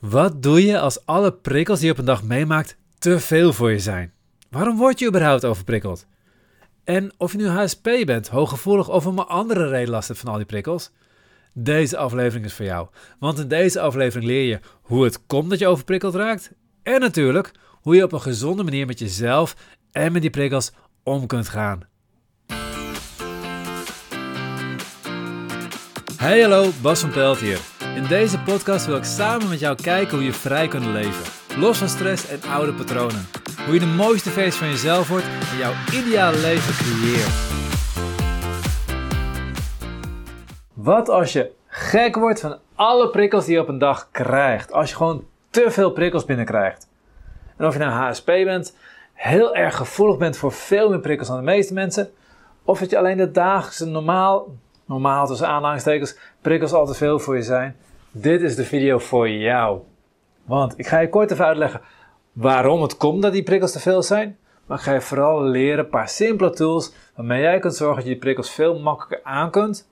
Wat doe je als alle prikkels die je op een dag meemaakt te veel voor je zijn? Waarom word je überhaupt overprikkeld? En of je nu HSP bent, hooggevoelig of om een andere reden last hebt van al die prikkels, deze aflevering is voor jou. Want in deze aflevering leer je hoe het komt dat je overprikkeld raakt en natuurlijk hoe je op een gezonde manier met jezelf en met die prikkels om kunt gaan. Hey hallo, Bas van Pelt hier. In deze podcast wil ik samen met jou kijken hoe je vrij kunt leven. Los van stress en oude patronen. Hoe je de mooiste versie van jezelf wordt en jouw ideale leven creëert. Wat als je gek wordt van alle prikkels die je op een dag krijgt? Als je gewoon te veel prikkels binnenkrijgt. En of je nou HSP bent, heel erg gevoelig bent voor veel meer prikkels dan de meeste mensen. Of dat je alleen de dagelijkse normaal, normaal tussen aanhalingstekens, prikkels al te veel voor je zijn. Dit is de video voor jou. Want ik ga je kort even uitleggen waarom het komt dat die prikkels te veel zijn. Maar ik ga je vooral leren een paar simpele tools waarmee jij kunt zorgen dat je die prikkels veel makkelijker aan kunt.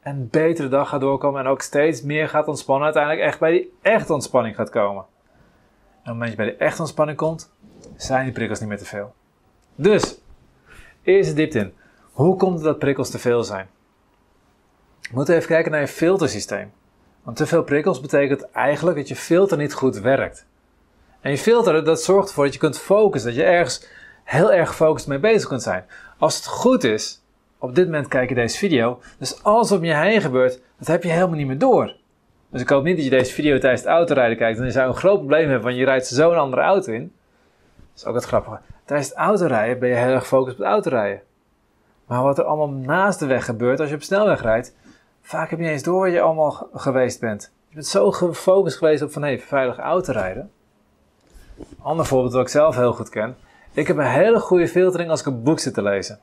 En een betere dag gaat doorkomen en ook steeds meer gaat ontspannen. Uiteindelijk echt bij die echte ontspanning gaat komen. En op het moment dat je bij die echte ontspanning komt, zijn die prikkels niet meer te veel. Dus, eerst diepte in. Hoe komt dat prikkels te veel zijn? We moeten even kijken naar je filtersysteem. Want te veel prikkels betekent eigenlijk dat je filter niet goed werkt. En je filter, dat zorgt ervoor dat je kunt focussen, dat je ergens heel erg gefocust mee bezig kunt zijn. Als het goed is, op dit moment kijk je deze video, dus alles om je heen gebeurt, dat heb je helemaal niet meer door. Dus ik hoop niet dat je deze video tijdens het autorijden kijkt, dan zou je een groot probleem hebben, want je rijdt zo'n andere auto in. Dat is ook het grappige. Tijdens het autorijden ben je heel erg gefocust op het autorijden. Maar wat er allemaal naast de weg gebeurt als je op snelweg rijdt, Vaak heb je niet eens door waar je allemaal geweest bent. Je bent zo gefocust geweest op van hey, veilig autorijden. Ander voorbeeld wat ik zelf heel goed ken. Ik heb een hele goede filtering als ik een boek zit te lezen.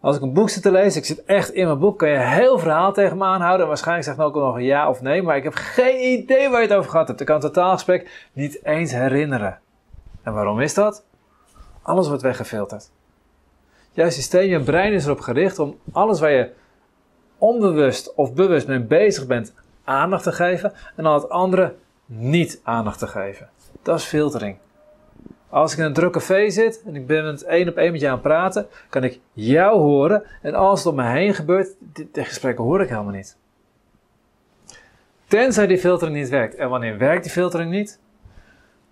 Als ik een boek zit te lezen, ik zit echt in mijn boek, kan je heel verhaal tegen me aanhouden. En waarschijnlijk zegt ook nog een ja of nee, maar ik heb geen idee waar je het over gehad hebt. Ik kan het totaalgesprek niet eens herinneren. En waarom is dat? Alles wordt weggefilterd. Jouw systeem, je brein is erop gericht om alles waar je onbewust of bewust mee bezig bent, aandacht te geven en al het andere niet aandacht te geven. Dat is filtering. Als ik in een druk café zit en ik ben het één op één met je aan het praten, kan ik jou horen en alles wat om me heen gebeurt, die, gesprekken hoor ik helemaal niet. Tenzij die filtering niet werkt. En wanneer werkt die filtering niet?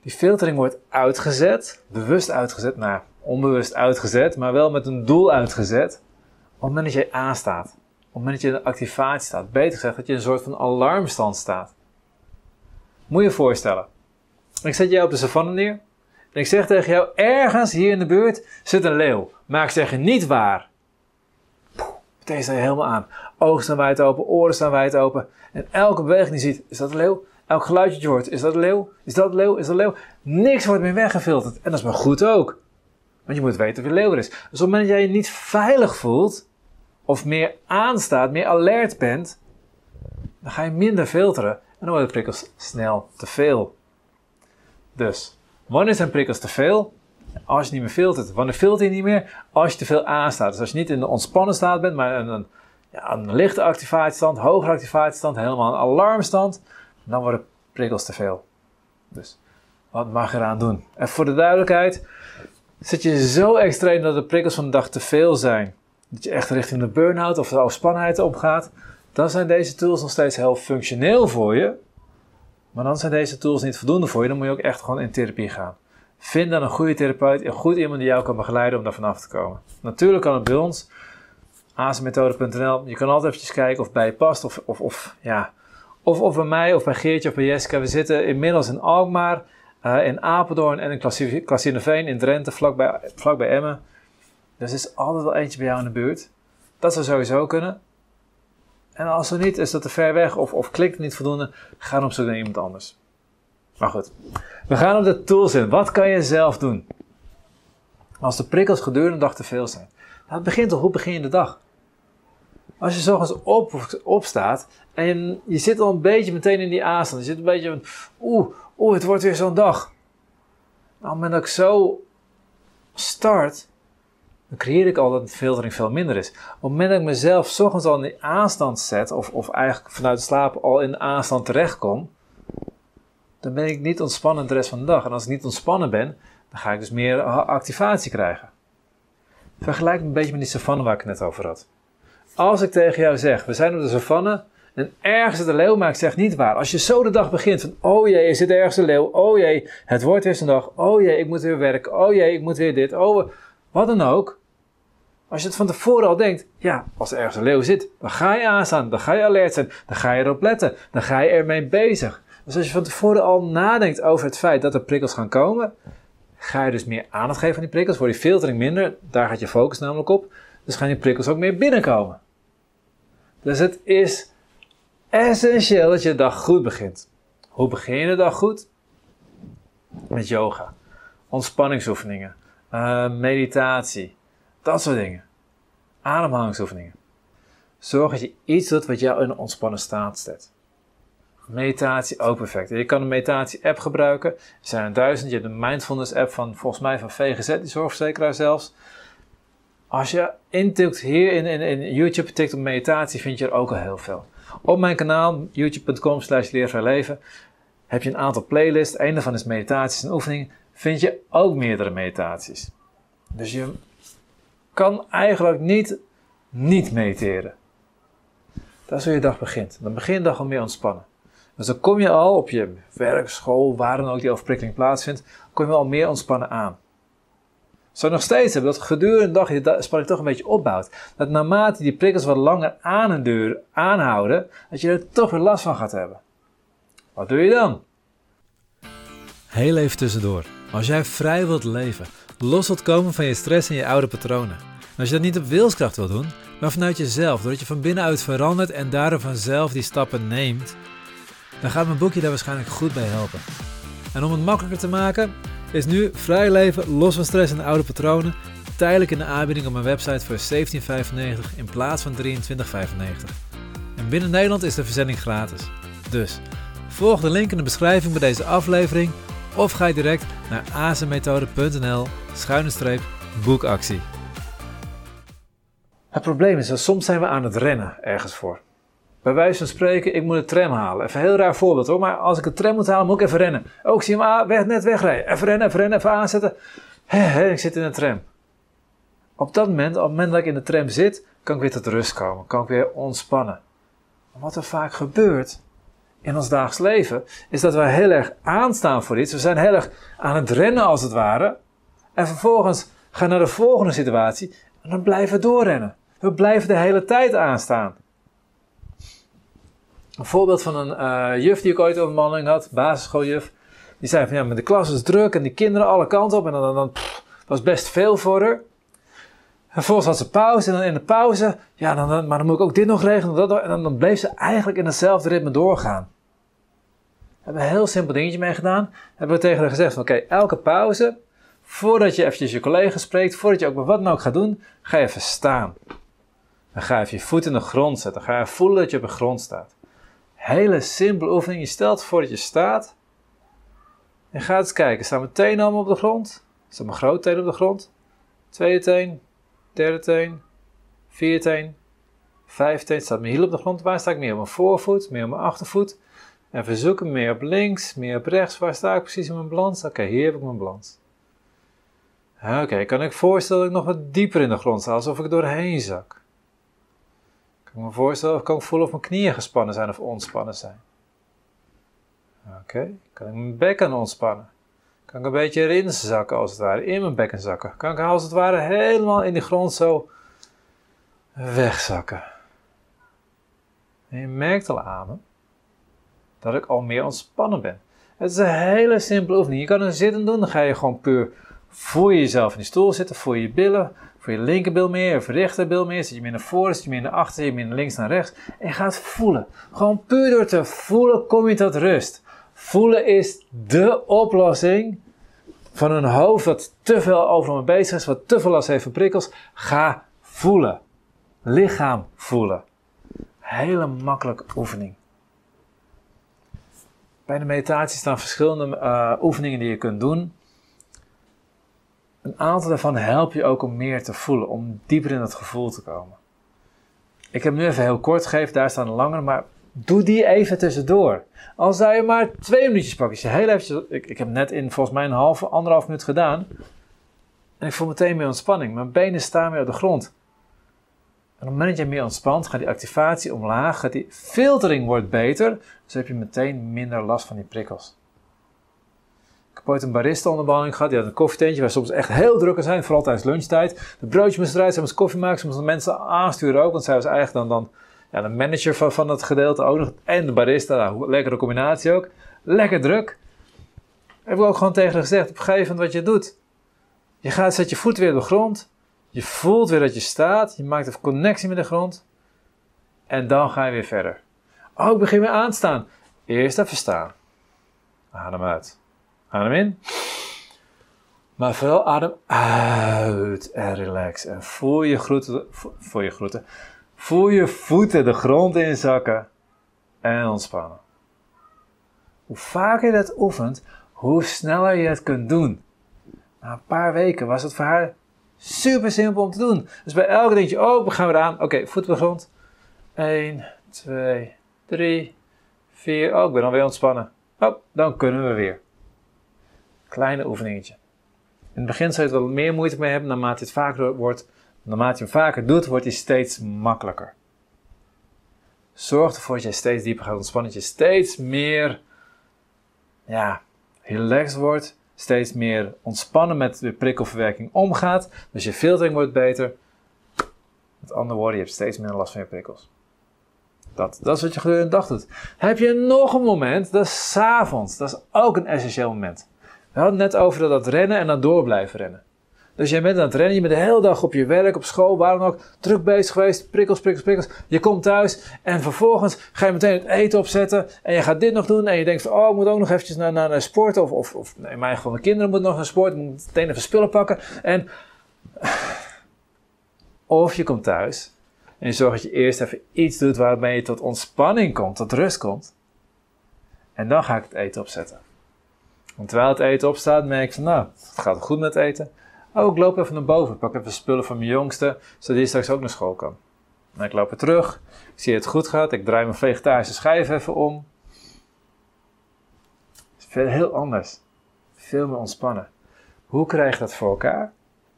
Die filtering wordt uitgezet, bewust uitgezet, nou onbewust uitgezet, maar wel met een doel uitgezet, op het moment dat jij aanstaat op het moment dat je in activatie staat, beter gezegd dat je in een soort van alarmstand staat. Moet je je voorstellen. Ik zet jou op de savanne neer en ik zeg tegen jou, ergens hier in de buurt zit een leeuw. Maar ik zeg je niet waar. meteen sta je helemaal aan. Ogen staan wijd open, oren staan wijd open. En elke beweging die je ziet, is dat een leeuw? Elk geluidje dat je hoort, is dat een leeuw? Is dat een leeuw? Is dat een leeuw? Niks wordt meer weggefilterd. En dat is maar goed ook. Want je moet weten of je leeuw er is. Dus op het moment dat jij je niet veilig voelt, of meer aanstaat, meer alert bent, dan ga je minder filteren en dan worden de prikkels snel te veel. Dus, wanneer zijn prikkels te veel? Als je niet meer filtert. Wanneer filter je niet meer? Als je te veel aanstaat. Dus als je niet in de ontspannen staat bent, maar in een, ja, een lichte activatiestand, hogere activatiestand, helemaal een alarmstand, dan worden prikkels te veel. Dus, wat mag je eraan doen? En voor de duidelijkheid, zit je zo extreem dat de prikkels van de dag te veel zijn, dat je echt richting de burn-out of de overspannenheid opgaat, dan zijn deze tools nog steeds heel functioneel voor je. Maar dan zijn deze tools niet voldoende voor je. Dan moet je ook echt gewoon in therapie gaan. Vind dan een goede therapeut, een goed iemand die jou kan begeleiden om daar vanaf te komen. Natuurlijk kan het bij ons, azenmethode.nl. Je kan altijd eventjes kijken of bij je past. Of, of, of, ja, of, of bij mij, of bij Geertje, of bij Jessica. We zitten inmiddels in Alkmaar, uh, in Apeldoorn en in Klassineveen in Drenthe, vlakbij, vlakbij Emmen. Dus er is altijd wel eentje bij jou in de buurt. Dat zou sowieso kunnen. En als er niet, is dat te ver weg of, of klikt niet voldoende, ga dan op zoek naar iemand anders. Maar goed, we gaan op de tools in. Wat kan je zelf doen? Als de prikkels gedurende de dag te veel zijn. Nou, het begint toch, hoe begin je de dag? Als je zorgens op, opstaat en je zit al een beetje meteen in die aanstand. Je zit een beetje van, oeh, oeh, het wordt weer zo'n dag. Nou, op dat ik zo start, dan creëer ik al dat de filtering veel minder is. Op het moment dat ik mezelf ochtends al in de aanstand zet, of, of eigenlijk vanuit het slapen al in de aanstand terechtkom, dan ben ik niet ontspannen de rest van de dag. En als ik niet ontspannen ben, dan ga ik dus meer activatie krijgen. Vergelijk me een beetje met die savanne waar ik het net over had. Als ik tegen jou zeg, we zijn op de savanne en ergens de leeuw, maar ik zeg niet waar. Als je zo de dag begint van, oh jee, er zit ergens een leeuw. Oh jee, het wordt weer zo'n dag. Oh jee, ik moet weer werken. Oh jee, ik moet weer dit. Oh, wat dan ook. Als je het van tevoren al denkt, ja, als er ergens een leeuw zit, dan ga je aanstaan, dan ga je alert zijn, dan ga je erop letten, dan ga je ermee bezig. Dus als je van tevoren al nadenkt over het feit dat er prikkels gaan komen, ga je dus meer aandacht geven aan die prikkels, wordt die filtering minder, daar gaat je focus namelijk op, dus gaan die prikkels ook meer binnenkomen. Dus het is essentieel dat je de dag goed begint. Hoe begin je de dag goed? Met yoga, ontspanningsoefeningen, uh, meditatie, dat soort dingen. Ademhalingsoefeningen. Zorg dat je iets doet wat jou in een ontspannen staat zet. Meditatie ook perfect. Je kan een meditatie-app gebruiken. Er zijn er duizend. Je hebt een mindfulness-app van volgens mij van VGZ, die zorgverzekeraar zelfs. Als je intikt hier in, in, in YouTube tikt op meditatie, vind je er ook al heel veel. Op mijn kanaal, youtube.com slash leven, heb je een aantal playlists. Een daarvan is meditaties en oefeningen. Vind je ook meerdere meditaties. Dus je kan eigenlijk niet niet mediteren. Dat is hoe je dag begint. Dan begin je dag al meer ontspannen. Dus dan kom je al op je werk, school, waar dan ook die overprikkeling plaatsvindt, kom je al meer ontspannen aan. Zou nog steeds hebben dat gedurende de dag je spanning toch een beetje opbouwt. Dat naarmate die prikkels wat langer aan en deur aanhouden, dat je er toch weer last van gaat hebben. Wat doe je dan? Heel even tussendoor. Als jij vrij wilt leven, los wilt komen van je stress en je oude patronen. Als je dat niet op wilskracht wilt doen, maar vanuit jezelf, doordat je van binnenuit verandert en daardoor vanzelf die stappen neemt, dan gaat mijn boekje daar waarschijnlijk goed bij helpen. En om het makkelijker te maken, is nu vrij leven los van stress en oude patronen tijdelijk in de aanbieding op mijn website voor 17,95 in plaats van 23,95. En binnen Nederland is de verzending gratis. Dus volg de link in de beschrijving bij deze aflevering of ga je direct naar azenmethode.nl schuine streep boekactie. Het probleem is dat soms zijn we aan het rennen ergens voor. Bij wijze van spreken, ik moet een tram halen. Even een heel raar voorbeeld hoor, maar als ik een tram moet halen, moet ik even rennen. Oh, zie je hem ah, weg, net wegrijden. Even rennen, even rennen, even aanzetten. Ik zit in een tram. Op dat moment, op het moment dat ik in de tram zit, kan ik weer tot rust komen. Kan ik weer ontspannen. wat er vaak gebeurt in ons dagelijks leven, is dat we heel erg aanstaan voor iets. We zijn heel erg aan het rennen als het ware. En vervolgens gaan we naar de volgende situatie en dan blijven we doorrennen. We blijven de hele tijd aanstaan. Een voorbeeld van een uh, juf die ik ooit over manning had, basisschooljuf. Die zei van ja, met de klas is druk en die kinderen alle kanten op. En dan, dan, was best veel voor haar. En vervolgens had ze pauze en dan in de pauze, ja, dan, dan, maar dan moet ik ook dit nog regelen. Dat, en dan, dan bleef ze eigenlijk in hetzelfde ritme doorgaan. We hebben een heel simpel dingetje mee gedaan. Hebben we tegen haar gezegd oké, elke pauze, voordat je eventjes je collega spreekt, voordat je ook wat dan ook gaat doen, ga je even staan. Dan ga je je voet in de grond zetten. Dan ga je voelen dat je op de grond staat. Hele simpele oefening. Je stelt voor dat je staat. En gaat eens kijken. Staan mijn tenen allemaal op de grond? Staan mijn grote teen op de grond? Tweede teen, derde teen, vierde teen, vijfde teen. Staat mijn hiel op de grond? Waar sta ik meer op mijn voorvoet, meer op mijn achtervoet? En verzoeken meer op links, meer op rechts. Waar sta ik precies in mijn balans? Oké, hier heb ik mijn balans. Oké, kan ik voorstellen dat ik nog wat dieper in de grond sta, alsof ik doorheen zak? Kan ik me voorstellen of kan ik voelen of mijn knieën gespannen zijn of ontspannen zijn? Oké, kan ik mijn bekken ontspannen? Kan ik een beetje erin zakken als het ware, in mijn bekken zakken? Kan ik als het ware helemaal in de grond zo wegzakken? En je merkt al aan me dat ik al meer ontspannen ben. Het is een hele simpele oefening. Je kan er zitten doen, dan ga je gewoon puur voel je jezelf in die stoel zitten, voel je billen, voor je linkerbil meer, of rechterbil meer. Zit je meer naar voren, zit je meer naar achter, je meer naar links, naar rechts. En je gaat voelen. Gewoon puur door te voelen kom je tot rust. Voelen is de oplossing van een hoofd dat te veel over me bezig is, wat te veel last heeft van prikkels. Ga voelen. Lichaam voelen. Hele makkelijke oefening. Bij de meditatie staan verschillende uh, oefeningen die je kunt doen. Een aantal daarvan help je ook om meer te voelen, om dieper in het gevoel te komen. Ik heb nu even heel kort gegeven, daar staan langer, maar Doe die even tussendoor. Al zou je maar twee minuutjes pakken. Je heel ik, ik heb net in volgens mij een halve, anderhalf minuut gedaan. En ik voel meteen meer ontspanning. Mijn benen staan weer op de grond. En op het moment dat je meer ontspant, gaat die activatie omlaag. Gaat die filtering wordt beter. Dus heb je meteen minder last van die prikkels. Heb ooit een barista onderbehandeling gehad. Die had een koffietentje waar soms echt heel druk zijn. Vooral tijdens lunchtijd. De broodjes moesten eruit. Ze moest koffie maken. Ze moesten mensen aansturen ook. Want zij was eigenlijk dan, dan ja, de manager van, van het gedeelte ook nog. En de barista. Nou, lekkere combinatie ook. Lekker druk. Heb ik ook gewoon tegen haar gezegd. Op een gegeven moment wat je doet. Je gaat, zet je voet weer op de grond. Je voelt weer dat je staat. Je maakt een connectie met de grond. En dan ga je weer verder. Oh, ik begin weer aan te staan. Eerst even staan. Adem uit. Adem in. Maar vooral adem uit en relax. En voel je, groeten, voel je, groeten, voel je voeten de grond inzakken en ontspannen. Hoe vaker je dat oefent, hoe sneller je het kunt doen. Na een paar weken was het voor haar super simpel om te doen. Dus bij elke denk je, oh, we gaan weer aan. Oké, okay, voet op de grond. 1, 2, 3, 4. Oh, ik ben alweer ontspannen. Oh, dan kunnen we weer. Kleine oefeningetje. In het begin zou je er wel meer moeite mee hebben, naarmate je het vaker wordt. Naarmate je hem vaker doet, wordt hij steeds makkelijker. Zorg ervoor dat je steeds dieper gaat ontspannen, dat je steeds meer ja, relaxed wordt, steeds meer ontspannen met de prikkelverwerking omgaat. Dus je filtering wordt beter. Met andere woorden, je hebt steeds minder last van je prikkels. Dat, dat is wat je gedurende de dag doet. Heb je nog een moment, dat is s'avonds. Dat is ook een essentieel moment. Hadden het net over dat rennen en dan door blijven rennen. Dus jij bent aan het rennen, je bent de hele dag op je werk, op school, waar dan ook, druk bezig geweest, prikkels, prikkels, prikkels. Je komt thuis en vervolgens ga je meteen het eten opzetten en je gaat dit nog doen en je denkt van, oh, ik moet ook nog eventjes naar, naar, naar sport of, of, of in mijn geval de kinderen moeten nog naar sport, ik moet meteen even spullen pakken en... Of je komt thuis en je zorgt dat je eerst even iets doet waarmee je tot ontspanning komt, tot rust komt. En dan ga ik het eten opzetten. Terwijl het eten opstaat, merk ik van, nou, het gaat goed met eten. Oh, ik loop even naar boven. Ik pak even spullen van mijn jongste, zodat hij straks ook naar school kan. En ik loop weer terug. Ik zie dat het goed gaat. Ik draai mijn vegetarische schijf even om. Het is heel anders. Veel meer ontspannen. Hoe krijg je dat voor elkaar?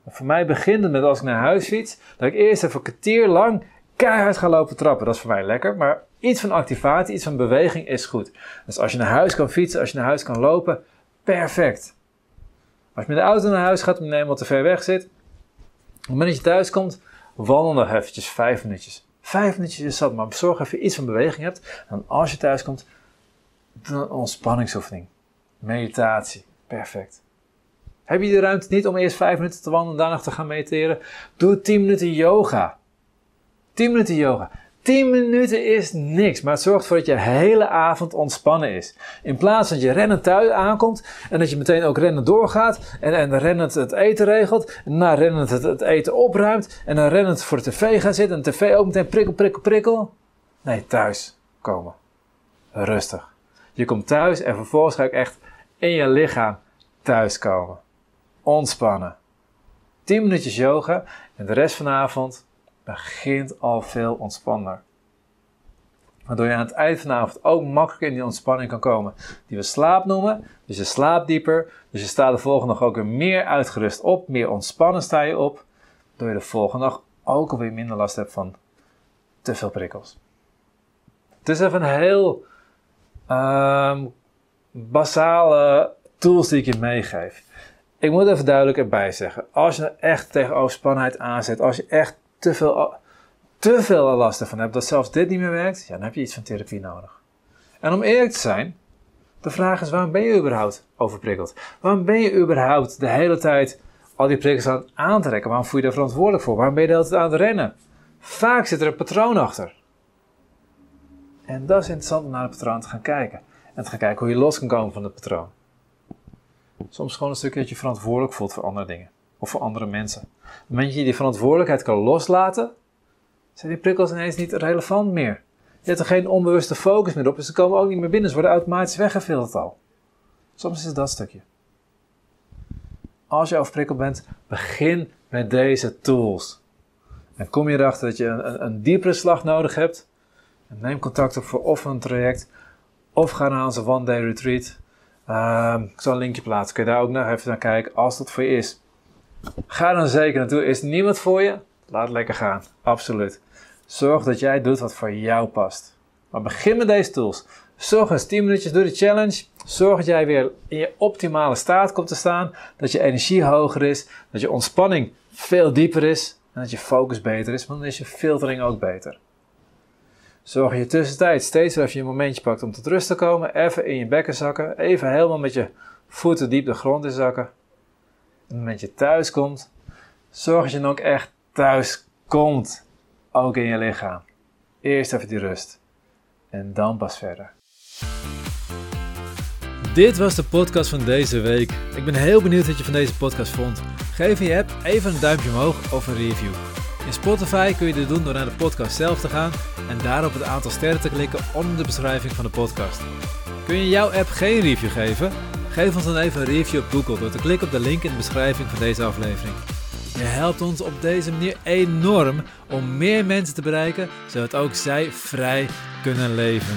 Voor mij begint het met als ik naar huis fiets, dat ik eerst even een kwartier lang keihard ga lopen trappen. Dat is voor mij lekker, maar iets van activatie, iets van beweging is goed. Dus als je naar huis kan fietsen, als je naar huis kan lopen, perfect. Als je met de auto naar huis gaat, je helemaal te ver weg zit, op het moment dat je thuis komt, wandel nog eventjes vijf minuutjes. Vijf minuutjes is zat, maar zorg even je iets van beweging hebt. En als je thuis komt, een ontspanningsoefening. Meditatie. Perfect. Heb je de ruimte niet om eerst vijf minuten te wandelen en daarna te gaan mediteren? Doe 10 minuten yoga. 10 minuten yoga. 10 minuten is niks, maar het zorgt ervoor dat je hele avond ontspannen is. In plaats dat je rennend thuis aankomt en dat je meteen ook rennen doorgaat en, en rennend het eten regelt, en na rennend het, het, eten opruimt en dan rennend voor de tv gaat zitten en de tv ook meteen prikkel, prikkel, prikkel. Nee, thuis komen. Rustig. Je komt thuis en vervolgens ga ik echt in je lichaam thuiskomen. Ontspannen. 10 minuutjes yoga en de rest van de avond begint al veel ontspanner. Waardoor je aan het eind van de avond ook makkelijker in die ontspanning kan komen. Die we slaap noemen. Dus je slaapt dieper. Dus je staat de volgende dag ook weer meer uitgerust op. Meer ontspannen sta je op. Waardoor je de volgende dag ook alweer minder last hebt van te veel prikkels. Het is even een heel um, basale tools die ik je meegeef. Ik moet even duidelijk erbij zeggen. Als je echt tegen overspannenheid aanzet. Als je echt te veel, te veel last ervan hebt, dat zelfs dit niet meer werkt, ja, dan heb je iets van therapie nodig. En om eerlijk te zijn, de vraag is: waarom ben je überhaupt overprikkeld? Waarom ben je überhaupt de hele tijd al die prikkels aan het aantrekken? Waarom voel je daar verantwoordelijk voor? Waarom ben je de hele tijd aan het rennen? Vaak zit er een patroon achter. En dat is interessant om naar het patroon te gaan kijken. En te gaan kijken hoe je los kan komen van het patroon. Soms gewoon een stukje dat je verantwoordelijk voelt voor andere dingen of voor andere mensen. Op het moment dat je die verantwoordelijkheid kan loslaten, zijn die prikkels ineens niet relevant meer. Je hebt er geen onbewuste focus meer op, dus ze komen ook niet meer binnen. Ze worden automatisch weggefilterd al. Soms is dat stukje. Als je overprikkeld bent, begin met deze tools. En kom je erachter dat je een, een, een diepere slag nodig hebt, Neem contact op voor of een traject of ga naar onze One Day Retreat. Ehm, ik zal een linkje plaatsen. Kun je daar ook nog even naar kijken als dat voor je is. Ga dan zeker naartoe. Is niemand voor je? Laat lekker gaan. Absoluut. Zorg dat jij doet wat voor jou past. Maar begin met deze tools. Zorg eens 10 minuutjes door de challenge. Zorg dat jij weer in je optimale staat komt te staan. Dat je energie hoger is. Dat je ontspanning veel dieper is. En dat je focus beter is. Want dan is je filtering ook beter. Zorg je tussentijd steeds even je momentje pakt om tot rust te komen. Even in je bekken zakken. Even helemaal met je voeten diep de grond in zakken. Het moment je thuis komt, zorg dat je dan ook echt thuis komt. Ook in je lichaam. Eerst even die rust. En dan pas verder. Dit was de podcast van deze week. Ik ben heel benieuwd wat je van deze podcast vond. Geef in je app even een duimpje omhoog of een review. In Spotify kun je dit doen door naar de podcast zelf te gaan en daar op het aantal sterren te klikken onder de beschrijving van de podcast. Kun je jouw app geen review geven? Geef ons dan even een review op Google door te klikken op de link in de beschrijving van deze aflevering. Je helpt ons op deze manier enorm om meer mensen te bereiken, zodat ook zij vrij kunnen leven.